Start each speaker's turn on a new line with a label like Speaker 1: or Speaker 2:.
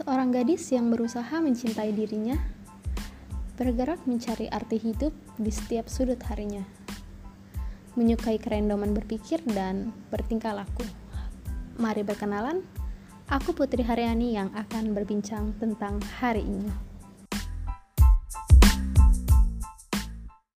Speaker 1: Seorang gadis yang berusaha mencintai dirinya, bergerak mencari arti hidup di setiap sudut harinya, menyukai kerendoman berpikir dan bertingkah laku. Mari berkenalan, aku Putri Haryani yang akan berbincang tentang hari ini.